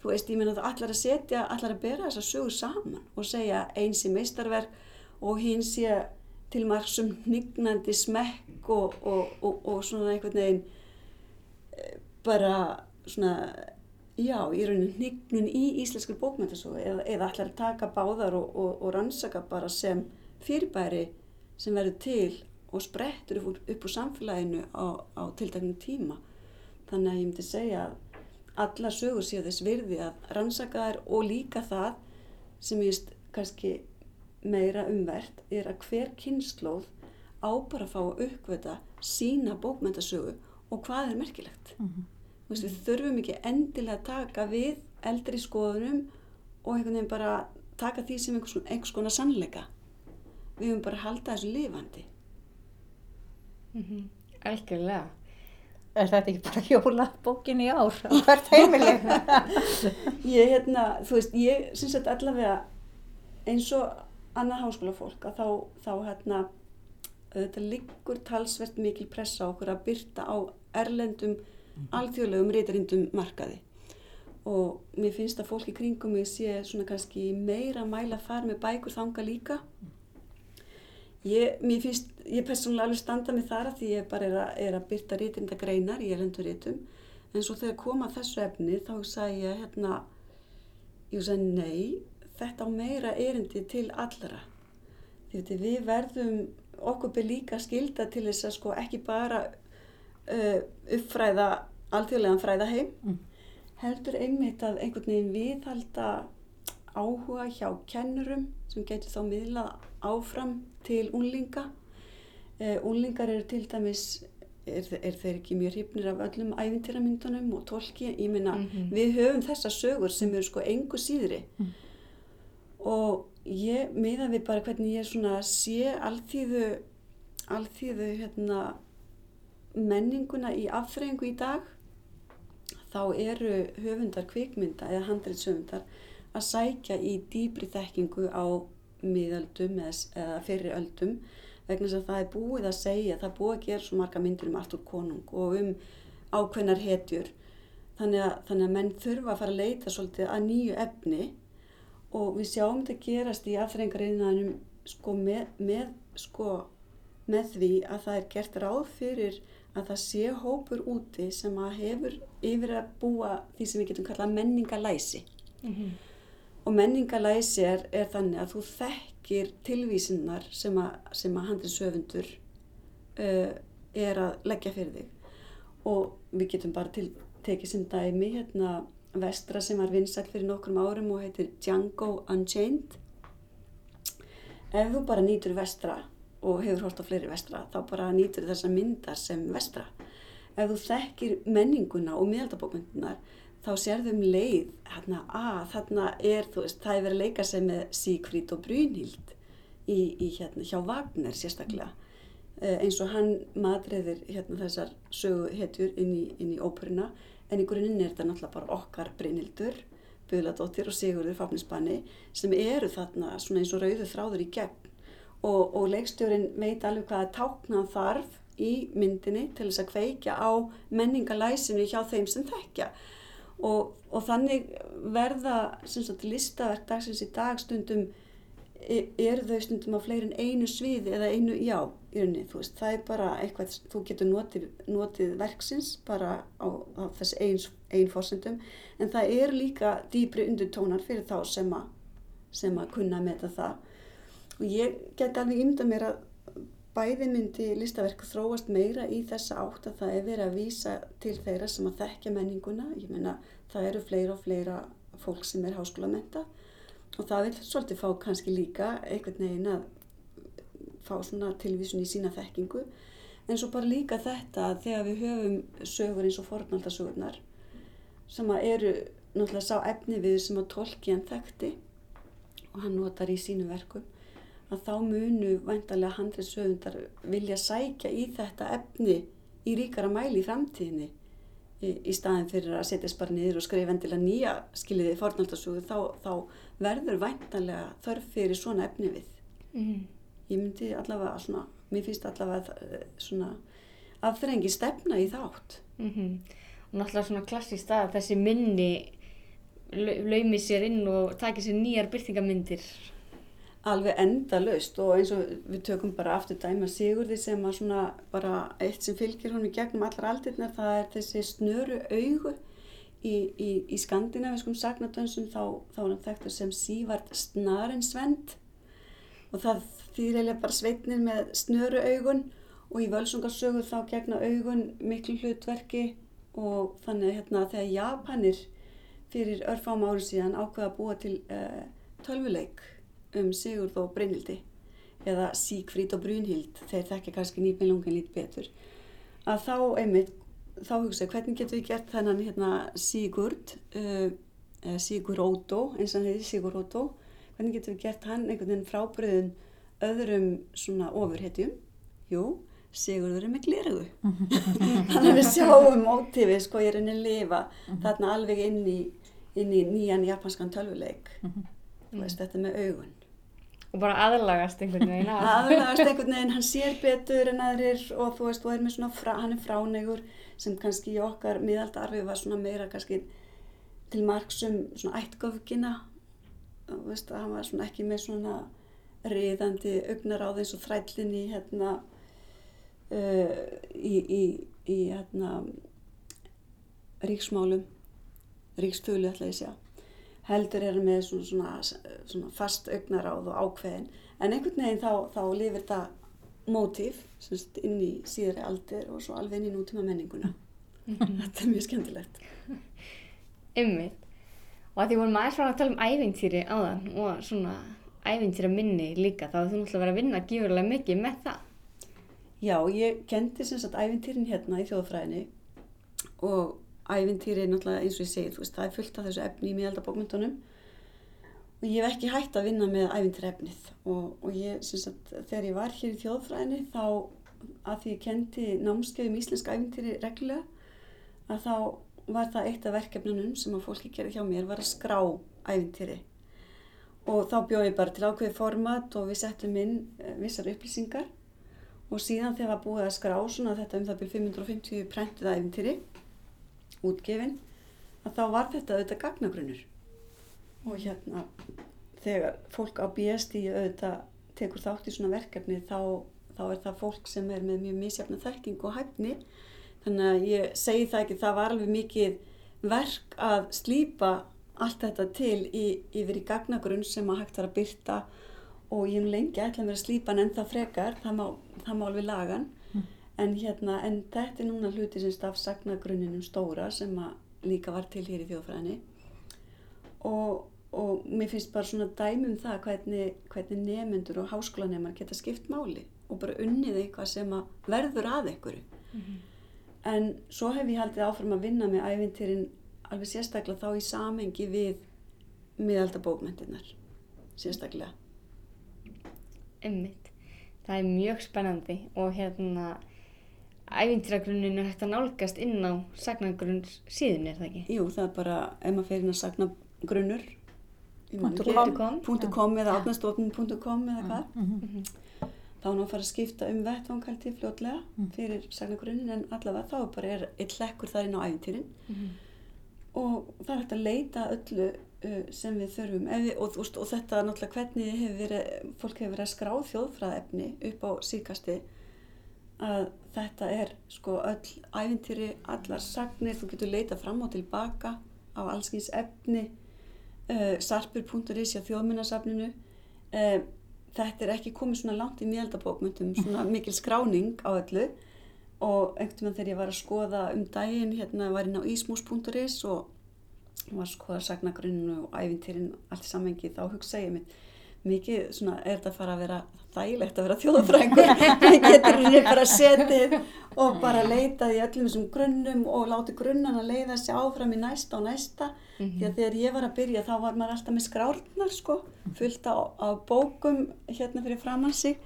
Þú veist, ég meina þú allar að setja, allar að bera þessa sögur saman og segja eins í meistarverk og hinn sé til margsum hnignandi smekk og, og, og, og svona einhvern veginn bara svona, já, í rauninni hnignun í íslenskri bókmyndasögu eða, eða allar að taka báðar og rannsaka bara sem fyrirbæri sem verður til og sprettur upp, upp úr samfélaginu á, á tiltaknum tíma. Þannig að ég myndi segja að alla sögur séu þess virði að rannsaka þær og líka það sem ég veist kannski meira umvert er að hver kynnslóð á bara að fá að uppvita sína bókmyndasögu og hvað er merkilegt. Mm -hmm. veist, við þurfum ekki endilega að taka við eldri skoðunum og einhvern veginn bara taka því sem einhvers, einhvers konar sannleika. Við höfum bara að halda þessu lifandi. Mm -hmm. Algjörlega. Er þetta ekki bara hjólabókin í ár á hvert heimileg? ég, hérna, þú veist, ég syns að allavega eins og annað háskóla fólk að þá, þá hérna, þetta liggur talsvert mikil pressa á okkur að byrta á erlendum, mm. alþjóðlegum reytarindum markaði og mér finnst að fólki kringum mig sé svona kannski meira mæla þar með bækur þanga líka Ég, mér finnst, ég persónulega alveg standa með þar að því ég bara er að, er að byrta rítinda greinar í elendur rítum en svo þegar koma þessu efni þá ég hérna, ég sagði nei, þetta á meira erindi til allra. Því við verðum okkur byrð líka skilda til þess að sko ekki bara uh, uppfræða alþjóðlegan fræða heim, mm. heldur einmitt að einhvern veginn viðhalda áhuga hjá kennurum sem getur þá miðlað áfram til unlinga. Uh, unlingar eru til dæmis, er, er þeir ekki mjög hrifnir af öllum æfintyramyndunum og tólki. Ég minna, mm -hmm. við höfum þessa sögur sem eru sko engu síðri mm. og ég miða við bara hvernig ég svona sé allþýðu, allþýðu hérna, menninguna í afþreyingu í dag. Þá eru höfundar kvikmynda eða handreitshöfundar að sækja í dýbri þekkingu á miðöldum eða fyrir öldum vegna að það er búið að segja, það er búið að gera svo marga myndir um Artur Konung og um ákveðnar hetjur þannig að, þannig að menn þurfa að fara að leita svolítið að nýju efni og við sjáum þetta gerast í aðþrengarinn sko, með, með, sko, með því að það er gert ráð fyrir að það sé hópur úti sem að hefur yfir að búa því sem við getum kallað menningalæsi mm -hmm og menningalæsi er, er þannig að þú þekkir tilvísinnar sem að, að handrið söfundur uh, er að leggja fyrir þig. Og við getum bara til, tekið sem dæmi hérna vestra sem var vinsall fyrir nokkrum árum og heitir Django Unchained. Ef þú bara nýtur vestra og hefur hort á fleiri vestra þá bara nýtur þessa myndar sem vestra. Ef þú þekkir menninguna og miðaldabókmyndunar þá sérðum leið hérna, að þarna er, þú veist, það er verið að leika sig með Sigfríd og Brynhild í, í hérna hjá Wagner sérstaklega. Eh, eins og hann madriðir hérna þessar sögu hetjur inn í, inn í óperuna en í grunninn er þetta náttúrulega bara okkar Brynhildur, Böðladóttir og Sigurður Fafnisbanni sem eru þarna svona eins og rauðu þráður í gegn og, og leikstjórin veit alveg hvaða táknan þarf í myndinni til þess að kveikja á menningalæsinu hjá þeim sem þekkja. Og, og þannig verða sagt, listaverk dagsins í dag stundum e, eru þau stundum á fleirin einu sviði eða einu já þú veist, það er bara eitthvað þú getur notið, notið verksins bara á, á þessi eins einn fórsendum, en það eru líka dýbri undirtónar fyrir þá sem að sem að kunna með það og ég get alveg ymda mér að bæði myndi listaverk þróast meira í þessa átt að það er verið að vísa til þeirra sem að þekkja menninguna. Ég meina það eru fleira og fleira fólk sem er háskólamenta og það vil svolítið fá kannski líka einhvern veginn að fá svona tilvísun í sína þekkingu en svo bara líka þetta að þegar við höfum sögur eins og fornaldasögurnar sem að eru náttúrulega sá efni við sem að tólki hann þekkti og hann notar í sínu verkum að þá munu vantarlega handriðsöfundar vilja sækja í þetta efni í ríkara mæli í framtíðinni í, í staðin fyrir að setjast bara niður og skrifa endilega nýja skiljiði fornaldasögu þá, þá verður vantarlega þörf fyrir svona efni við. Mm. Ég myndi allavega svona, mér finnst allavega svona aðþrengi stefna í þátt. Mm Og náttúrulega svona klassíst að þessi minni lau- laumi sér inn og taki sér nýjar byrtingamyndir. Alveg endalaust og eins og við tökum bara aftur dæma Sigurði sem að svona bara eitt sem fylgir honum í gegnum allar aldirnar það er þessi snöru augu í, í, í skandinaviskum sagnadönsum þá, þá er hann þekktur sem Sívart Snarensvend. Og það þýr eiginlega bara sveitnir með snöru augun og í völsungarsögu þá gegna augun miklu hlutverki og þannig hérna þegar Japanir fyrir örfám ári síðan ákveða að búa til uh, tölvuleik um Sigurð og Brynhildi. Eða Sigfríd og Brynhild þeir þekkja kannski nýpilungin lít betur. Að þá einmitt þá hugsa hvernig getum við gert þennan hérna, Sigurd uh, eða Sigurótó eins og hann heitir Sigurótó hvernig getum við gert hann einhvern veginn frábriðin öðrum svona ofurhetjum? Jú, Sigurður er með glerugu þannig að við sjáum mótífið sko ég er henni að lifa þarna alveg inn í, inn í nýjan japanskan tölvuleik. Þú veist, þetta með augun Og bara aðlagast einhvern veginn að. aðlagast einhvern veginn, hann sér betur en aðrir og þú veist, og er með svona fra, hann er fránegur sem kannski í okkar miðaldarfi var svona meira kannski til marksum svona ættgöfgina. Þú veist, hann var svona ekki með svona riðandi augnaráð eins og þrællin í hérna uh, í, í, í hérna ríksmálum. Ríkstölu ætla ég að segja heldur er með svona, svona, svona fast augnaráð og ákveðin en einhvern veginn þá, þá lifir það mótíf inn í síðari aldir og svo alveg inn í nútíma menninguna þetta er mjög skemmtilegt Ymmið. Og að því vorum aðeins frá að tala um ævintýri áðan og svona ævintýra minni líka, þá þú náttúrulega verið að vinna gífurlega mikið með það. Já, ég kendi sem sagt ævintýrin hérna í þjóðfræðinni og ævintýri náttúrulega eins og ég segi, veist, það er fullt af þessu efni í miðaldabókmyndunum og ég hef ekki hægt að vinna með ævintýrefnið og, og ég, sem sagt, þegar ég var hér í þjóðfræðinni þá að því ég kendi námskeiðum íslensk ævintýri reglulega að þá var það eitt af verkefnunum sem að fólki gerði hjá mér var að skrá ævintýri. Og þá bjóð ég bara til ákveði format og við settum inn eh, vissar upplýsingar. Og síðan þegar var búið að skrá svona þetta um það byrjum 550 prentuð ævintýri útgefin að þá var þetta auðvitað gagnagrunnur. Og hérna þegar fólk á BSD auðvitað tekur þátt í svona verkefni þá, þá er það fólk sem er með mjög misjafna þekking og hæfni. Þannig að ég segi það ekki, það var alveg mikið verk að slípa allt þetta til í, yfir í gagnagrunn sem að hægt var að byrta og ég nú lengi ætla mér að slípa hann en það frekar, það má, það má alveg lagan en hérna, en þetta er núna hluti sem staf sagnagrunninum stóra sem að líka var til hér í þjóðfræðinni. Og, og mér finnst bara svona dæmi um það hvernig, hvernig nemyndur og háskólanemar geta skipt máli og bara unnið eitthvað sem að verður að einhverju. En svo hef ég haldið áfram að vinna með ævintýrin alveg sérstaklega þá í samengi við miðaldabókmyndirnar sérstaklega. Ymmið. Það er mjög spennandi og hérna ævintýragrunnin er hægt að nálgast inn á sagnagrunn síðun, er það ekki? Jú, það er bara, ef maður fer inn að sagna grunnur Punktur com. eða átnastofnun.com eða hvað. Mhm. þá er nú að fara að skipta um vettvang held ég fljótlega fyrir sagnagrunnin en allavega þá bara er eitt hlekkur þar inn á ævintýrin. Og það er hægt að leita að öllu uh, sem við þurfum. Við, og, og, og þetta náttúrulega hvernig hefur verið, fólk hefur verið að skrá þjóðfræðefni upp á síkasti að þetta er sko öll ævintýri, allar sagnir, þú getur leita fram og tilbaka á allskins efni uh, sarpur.is hjá þjóðminnasafninu uh, þetta er ekki komið svona langt í miðaldabókmyndum svona mikil skráning á öllu. Og einhvern veginn þegar ég var að skoða um daginn hérna var inn á ismus.is og var að skoða sagnagrunninu og ævintýrin allt í samhengi þá hugsa ég mitt mikið svona er þetta fara að vera þægilegt að vera þjóðfræðingur? Það getur henni bara setið og bara leitað í öllum þessum grunnum og láti grunnan að leiða sig áfram í næsta og næsta. Því að þegar ég var að byrja þá var maður alltaf með skrárnar sko fullt á, á bókum hérna fyrir framann sig.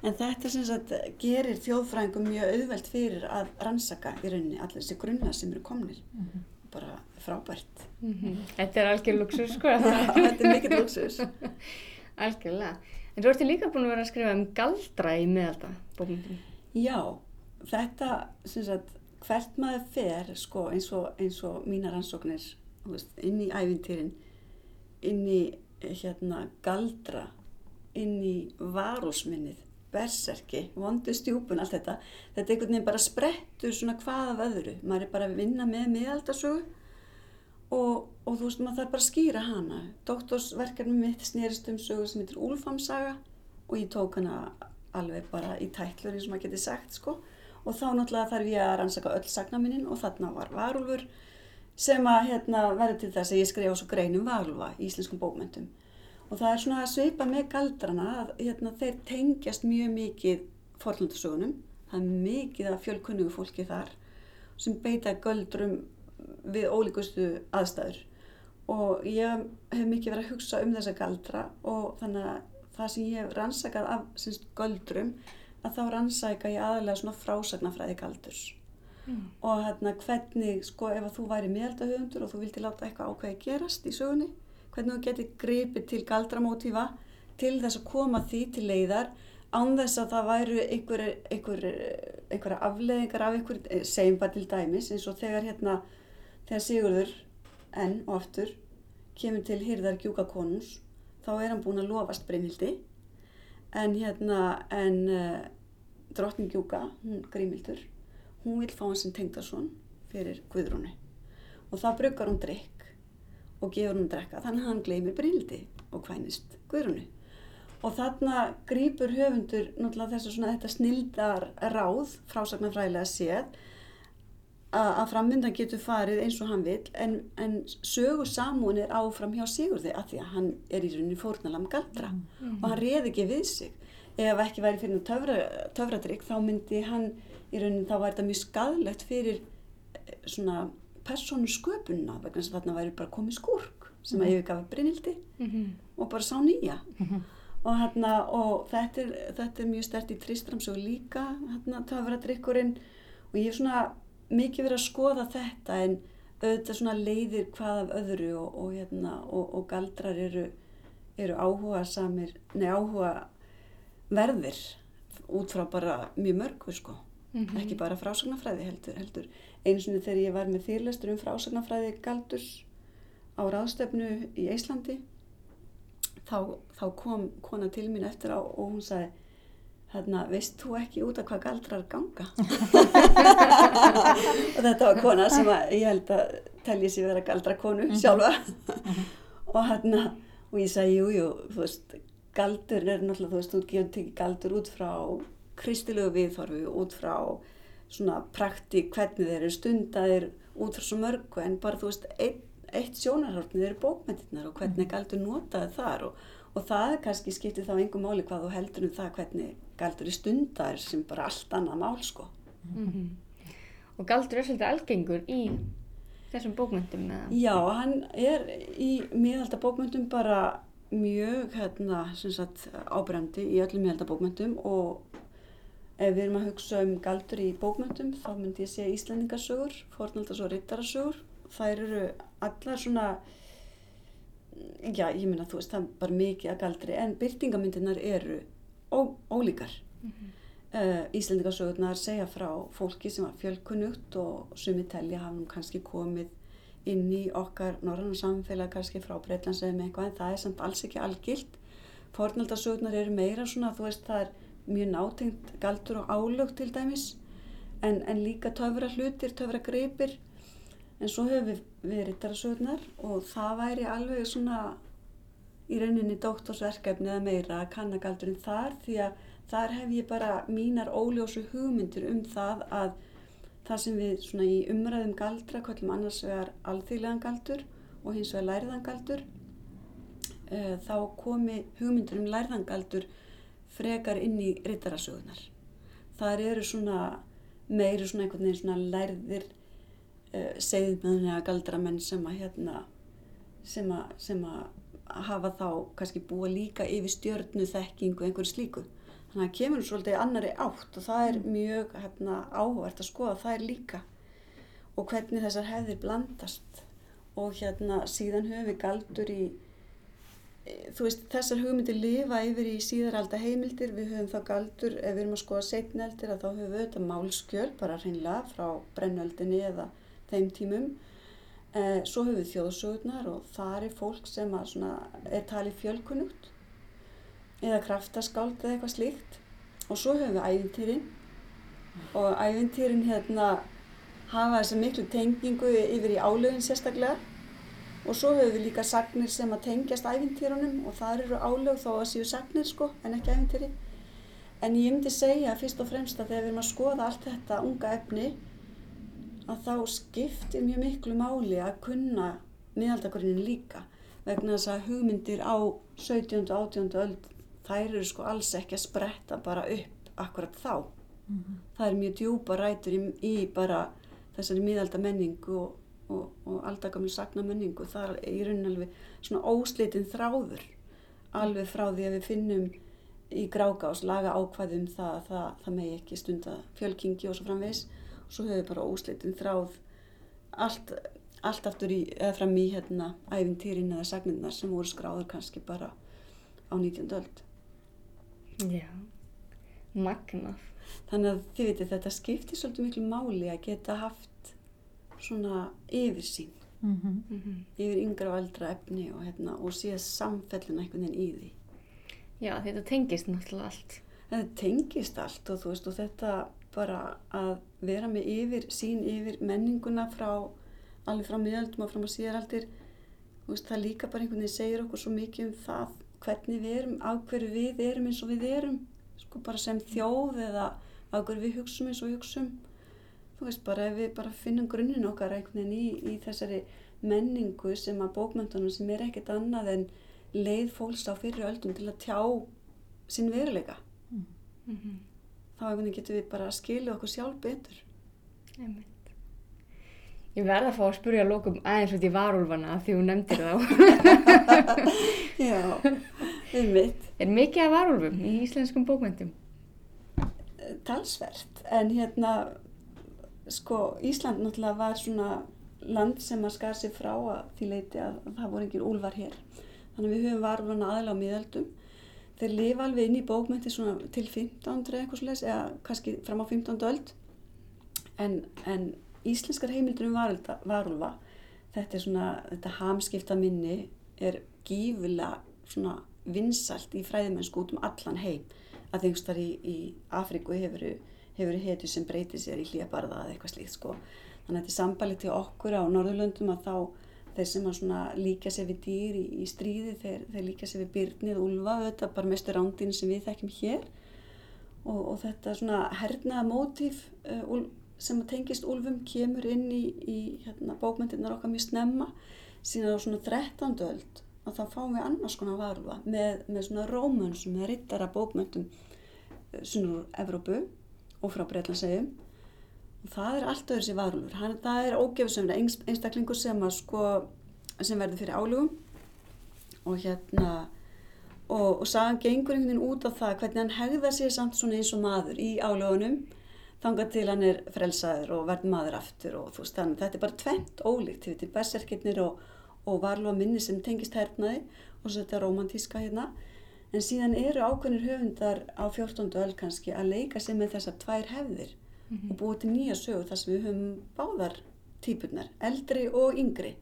En þetta sem sagt gerir þjóðfræðingum mjög auðvelt fyrir að rannsaka í rauninni allir þessi grunna sem eru komnir. Bara frábært. Þetta er algjör luxus, sko. þetta er mikill luxus Algjörlega. En þú ertu líka búin að vera að skrifa um galdra í miðalda bókmyndinu. Já, þetta sem sagt hvert maður fer sko eins og, eins og mínar ansóknir veist, inn í æfintýrin inn í hérna galdra inn í varúsminnið berserki, vondu stjúpun, allt þetta þetta er einhvern veginn bara sprettur svona hvað af öðru, maður er bara að vinna með miðaldasögu og, og þú veist maður þarf bara að skýra hana. Doktorsverkefni mitt snerist um sögu sem heitir Úlfamsaga og ég tók hana alveg bara í tætlur eins og maður geti sagt sko. Og þá náttúrulega þarf ég að rannsaka öll sagnaminnin og þarna var Varúlfur sem að hérna, verður til þess að ég skrifa svo greinum Varúlfa í íslenskum bókmyndum og það er svona að svipa með galdrana að hérna, þeir tengjast mjög mikið forlandasögunum það er mikið af fjölkunnugu fólki þar sem beita göldrum við ólíkustu aðstæður og ég hef mikið verið að hugsa um þessa galdra og þannig að það sem ég hef rannsakað af syns, göldrum að þá rannsaka ég aðalega svona frásagnafræði galdurs mm. og hérna hvernig sko ef að þú væri meðaldahöfundur og þú vildi láta eitthvað ákveði gerast í sögunni hvernig þú getur gripið til galdramótífa til þess að koma því til leiðar án þess að það væru einhverja einhver, einhver afleðingar af einhver, eh, segjum bara til dæmis eins og þegar hérna þegar Sigurður enn og aftur kemur til hýrðar gjúkakonus þá er hann búin að lofast Brynhildi. En hérna en uh, drottning Gjúka, hún Grímildur hún vil fá hans sem tengdason fyrir Guðrúni og þá bruggar hún drikk og gefur hún drekka þannig að hann gleymir Brynhildi og hvænist Guðrúni og þarna grýpur höfundur náttúrulega þess að þetta snildar ráð frásagnarfræðilega séð að framvindan getur farið eins og hann vil en, en sögur samún er áfram hjá Sigurði að því að hann er í rauninni fórnalam galdra mm -hmm. og hann reði ekki við sig ef ekki væri fyrir töfra, töfradrygg þá myndi hann í rauninni þá væri þetta mjög skadlegt fyrir eh, svona persónu sköpunna vegna að þarna væri bara komið skúrk sem mm -hmm. að yfirgafa Brynildi mm -hmm. og bara sá nýja mhm. og, hérna, og þetta, er, þetta er mjög stert í Tristramsög líka töfradryggurinn og ég er svona mikið verið að skoða þetta en auðvitað svona leiðir hvað af öðru og, og, hérna, og, og galdrar eru, eru áhuga samir, nei áhuga verðir út frá bara mjög mörgu sko, mm -hmm. ekki bara frásagnafræði heldur, heldur. eins og þegar ég var með fyrirlestur um frásagnafræði galdurs á ráðstöfnu í Íslandi þá, þá kom kona til mín eftir á og hún sagði hérna, veist þú ekki út af hvað galdrar ganga? og þetta var kona sem að, ég held að telja sér vera galdrakonu -hmm. sjálfa og hérna, og ég sagði, jú, jú, þú veist, galdur er náttúrulega, þú veist, þú gefur tekið galdur út frá kristilegu viðþorfi, út frá svona praktík, hvernig þeir eru stundaðir, út frá svo mörgu, en bara, þú veist, eitt, eitt sjónarhórnir eru bókmyndirnar og hvernig mhm. galdur notaði þar og, og það kannski skiptir þá engum máli hvað þú heldur um það hvernig galdur í stundar sem bara allt annað mál sko. Mm -hmm. Og galdur er svolítið algengur í þessum bókmyndum? Eða? Já, hann er í miðaldabókmyndum bara mjög hérna, sagt, ábrendi í öllum miðaldabókmyndum og ef við erum að hugsa um galdur í bókmyndum þá myndi ég segja Íslandingasögur, fornaldas og rittarasögur. Það eru allar svona, já ég minna þú veist það er bara mikið að galdri en byrtingamyndinar eru ó, ólíkar. Mm -hmm. uh, Íslendingasögurnar segja frá fólki sem var fjölkunnugt og sumi telja hafum kannski komið inn í okkar norrann samfélag kannski frá Breitlands eða með eitthvað en það er samt alls ekki algilt. Fornaldasögurnar eru meira svona, þú veist, það er mjög nátengt galdur og álög til dæmis en, en líka töfra hlutir, töfra greipir en svo höfum við, við rittarasögurnar og það væri alveg svona í rauninni doktorsverkefni eða meira að kannagaldurinn þar því að þar hef ég bara mínar óljósu hugmyndir um það að það sem við svona í umræðum galdra kvöllum annars vegar alþýðlegan galdur og hins vegar lærðan galdur uh, þá komi hugmyndir um lærðan galdur frekar inn í rittarasögunar. Það eru svona meiri svona einhvern veginn svona lærðir uh, segðmöðunlega galdramenn sem að hérna sem að, sem að hafa þá kannski búa líka yfir stjörnu þekkingu einhverju slíku. Þannig að kemur svolítið annari átt og það er mm. mjög hérna, áhvert að skoða það er líka og hvernig þessar hefðir blandast og hérna síðan höfum við galdur í þú veist, þessar hugmyndir lifa yfir í síðaralda heimildir, við höfum þá galdur, ef við erum að skoða setneldir að þá höfum við þetta málskjöl bara hreinlega frá brennöldinni eða þeim tímum. Eh, svo höfum við þjóðsögurnar og þar er fólk sem svona, er talið fjölkunugt eða kraftaskáld eða eitthvað slíkt. Og svo höfum við æfintýrin og æfintýrin hérna hafa þessa miklu tengingu yfir í álögin sérstaklega. Og svo höfum við líka sagnir sem að tengjast æfintýrunum og það eru álög þó að séu sagnir sko en ekki æfintýri en ég myndi segja fyrst og fremst að þegar við erum að skoða allt þetta unga efni að þá skiptir mjög miklu máli að kunna miðaldagurinn líka vegna þess að hugmyndir á 17. og 18. öld þær eru sko alls ekki að spretta bara upp akkurat þá. Mm -hmm. Það er mjög djúpa rætur í, í bara þessari miðalda menningu og, og, og aldagamli sagna menningu. Það er í raunin alveg svona óslitin þráður alveg frá því að við finnum í grágás laga ákvæðum það að það, það megi ekki stunda fjölkingi og svo framvegs og svo höfum við bara óslitin þráð allt, allt aftur í, eða fram í hérna æfintýrin eða sagnirnar sem voru skráður kannski bara á 19. öld. Já, magnað. Þannig að þið veitir þetta skiptir svolítið miklu máli að geta haft svona yfirsýn mm -hmm. yfir yngra og eldra efni og, hérna, og síðan samfellina einhvern veginn í því. Já, þetta tengist náttúrulega allt. Þetta tengist allt og þú veist og þetta bara að vera með yfir, sín yfir menninguna frá alveg frá miðaldum og frá maður síðaraldir. Veist, það líka bara einhvern veginn segir okkur svo mikið um það hvernig við erum, á hverju við erum eins og við erum sko bara sem þjóð eða á hverju við hugsum eins og hugsum. Þú veist bara ef við bara finnum grunninn okkar einhvern veginn í, í þessari menningu sem að bókmyndunum sem er ekkert annað en leið fólks á fyrir öldum til að tjá sinn veruleika. Mm -hmm. Þá getur við bara að skilja okkur sjálf betur. Einmitt. Ég verða að fá að spurja lókum aðeins út í varúlfana því hún nefndir þá. Já, einmitt. Er mikið af varúlfum í íslenskum bókmyndum? Talsvert, en hérna sko Ísland náttúrulega var svona land sem að skar sig frá að því leiti að það voru engir úlvar hér. Þannig að við höfum varúlfana aðla á miðaldum þeir lifa alveg inn í bókmyndi til 15. eitthvað slúleis eða kannski fram á 15. öld en, en íslenskar heimildur um varúlfa þetta er svona, þetta hamskipta minni er gífulega svona vinsalt í fræðimennsku út um allan heim að þeimstar í, í Afríku hefur hefur hetu sem breytir sér í hlýjabarða eða eitthvað slíkt sko þannig að þetta er sambalið til okkur á Norðurlöndum að þá þeir sem líka sér við dýr í, í stríði þeir, þeir líka sér við byrnið úlfa þetta bara mestu rándin sem við þekkjum hér og, og þetta svona hernaða mótíf uh, sem tengist úlfum kemur inn í, í hérna, bókmyndirnar okkar mjög snemma síðan á svona 13. öld og þá fáum við annars konar varfa með, með svona rómönsum eða rittara bókmyndum svona úr Evrópu og frá Breitlandsegjum og það er allt öðru sér varulur Hann, það er ógefisöfna einstaklingur sem að sko sem verður fyrir álugum og hérna og, og sagan gengur einhvern veginn út af það hvernig hann hegða sér samt svona eins og maður í álugunum þangað til hann er frelsaður og verður maður aftur og þú veist þannig þetta er bara tvent ólíkt. Þetta er berserkirnir og, og varlu að minni sem tengist hernaði og svo þetta romantíska hérna. En síðan eru ákveðnir höfundar á 14. öll kannski að leika sig með þessar tvær hefðir mm -hmm. og búið til nýja sögur þar sem við höfum báðar típunar, eldri og yngri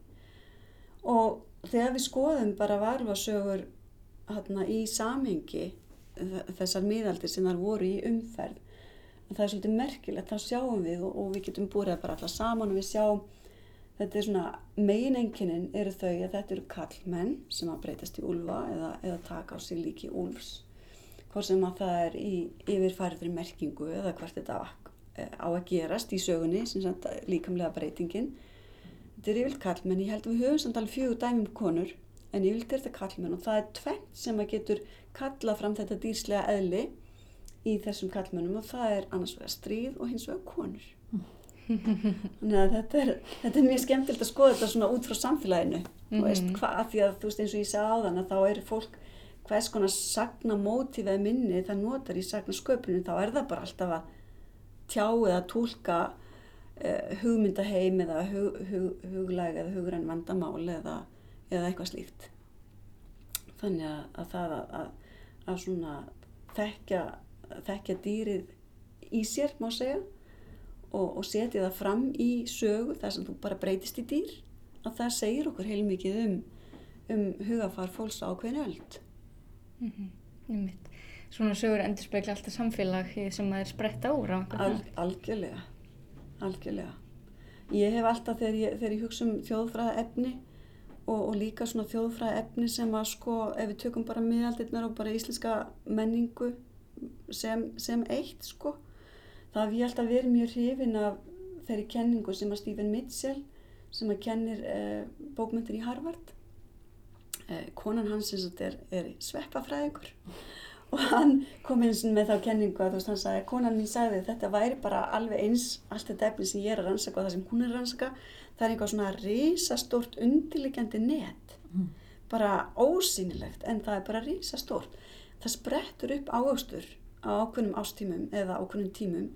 og þegar við skoðum bara varfasögur hérna, í samhengi þessar miðaldir sem þar voru í umferð það er svolítið merkilegt, þá sjáum við og, og við getum búið það bara alla saman og við sjáum Þetta er svona, megin enginin eru þau að þetta eru kallmenn sem að breytast í úlfa eða, eða taka á sig líki úlfs. Hvort sem að það er í yfirfærðri merkingu eða hvert þetta á að gerast í sögunni, sem sagt líkamlega breytingin. Þetta er yfirlt kallmenn, ég held að við höfum samt alveg fjögur dæmum konur, en yfirlt er þetta kallmenn og það er tvennt sem að getur kallað fram þetta dýrslega eðli í þessum kallmennum og það er annars vegar stríð og hins vegar konur. Þannig að þetta er, þetta er mjög skemmtilegt að skoða þetta svona út frá samfélaginu mm -hmm. og veist mhm. hvað, því að þú veist eins og ég sagði á þann að þá eru fólk hvers konar sagna mótífið minni það notar í sagna sköpunum þá er það bara alltaf að tjá eða tólka uh, hugmyndaheim eða hug, hug, huglæg eða hugræn vandamál eða, eða eitthvað slíkt Þannig að, að það að, að, svona þekkja, þekkja dýrið í sér, má segja, og, og setja það fram í sögu þar sem þú bara breytist í dýr, að það segir okkur heilmikið um, um hugafar fólks ákveðin öld. Mm -hmm. Svona sögur endur spekla alltaf samfélag sem það er spretta úr á Al, algjörlega, algjörlega. Ég hef alltaf þegar ég, þegar ég hugsa um þjóðfræða efni og, og líka svona þjóðfræða efni sem að sko ef við tökum bara miðaldirnar og bara íslenska menningu sem, sem eitt sko það hef ég alltaf verið mjög hrifin af þeirri kenningu sem að Stephen Mitchell sem að kennir eh, bókmyndir í Harvard eh, konan hans er, er sveppafræðingur og hann kom eins og með þá kenningu að þú veist hann sagði, konan mín sagði þetta væri bara alveg eins allt þetta efni sem ég er að rannsaka og það sem hún er að rannsaka. Það er einhvað svona risastórt undirliggjandi net. Mm. bara ósýnilegt en það er bara risastórt. Það sprettur upp ávöxtur á ákveðnum ástímum eða ákveðnum tímum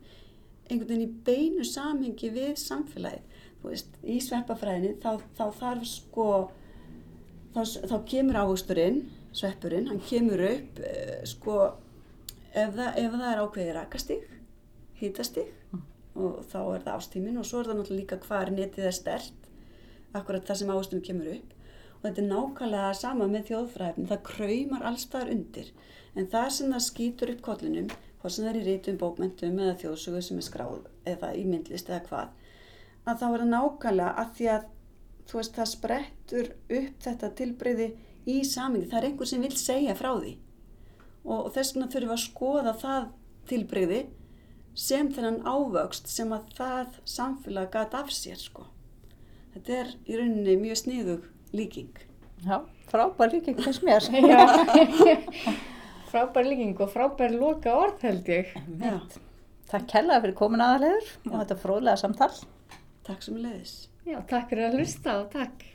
einhvern veginn í beinu samhengi við samfélagið. Þú veist, í sveppafræðinni þá, þá þarf sko þá, þá kemur ávöxturinn sveppurinn, hann kemur upp uh, sko ef það, ef það er ákveðið rakastig hýtastig mm. og þá er það ástímin og svo er það náttúrulega líka hvað netið er stert akkurat það sem ástímin kemur upp og þetta er nákvæmlega sama með þjóðfræðin það kræmar allstaðar undir en það sem það skýtur upp kollinum hvað sem það er í rítum, bókmentum eða þjóðsögu sem er skráð eða í myndlist eða hvað að þá er það nákvæmlega að því að þú veist það sprettur upp þetta tilbreyði í samingi, það er einhver sem vil segja frá því og þess vegna þurfum við að skoða það tilbreyði sem þennan ávöxt sem að það samfélag gæti af sér sko. Þetta er í rauninni mjög sniðug líking. Já, frábær líking fannst mér. frábær líking og frábær loka orð held ég. Já. Takk kellaði fyrir komin aðalegur og þetta fróðlega samtal. Takk sem leiðis. Já, takk fyrir að hlusta og takk.